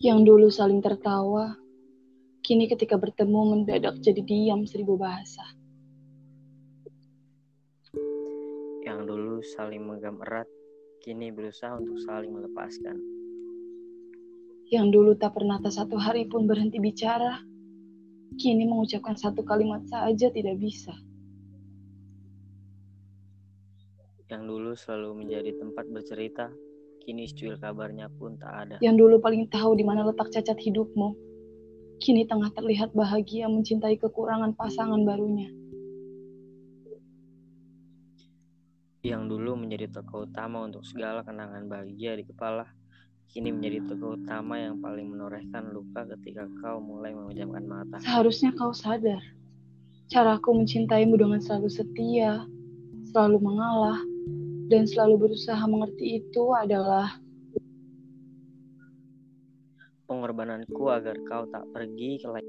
Yang dulu saling tertawa, kini ketika bertemu mendadak jadi diam seribu bahasa. Yang dulu saling menggam erat, kini berusaha untuk saling melepaskan. Yang dulu tak pernah tak satu hari pun berhenti bicara, kini mengucapkan satu kalimat saja tidak bisa. Yang dulu selalu menjadi tempat bercerita, kini secuil kabarnya pun tak ada. Yang dulu paling tahu di mana letak cacat hidupmu, kini tengah terlihat bahagia mencintai kekurangan pasangan barunya. Yang dulu menjadi tokoh utama untuk segala kenangan bahagia di kepala, kini menjadi tokoh utama yang paling menorehkan luka ketika kau mulai memejamkan mata. Seharusnya kau sadar, caraku mencintaimu dengan selalu setia, selalu mengalah, dan selalu berusaha mengerti itu adalah pengorbananku agar kau tak pergi ke lain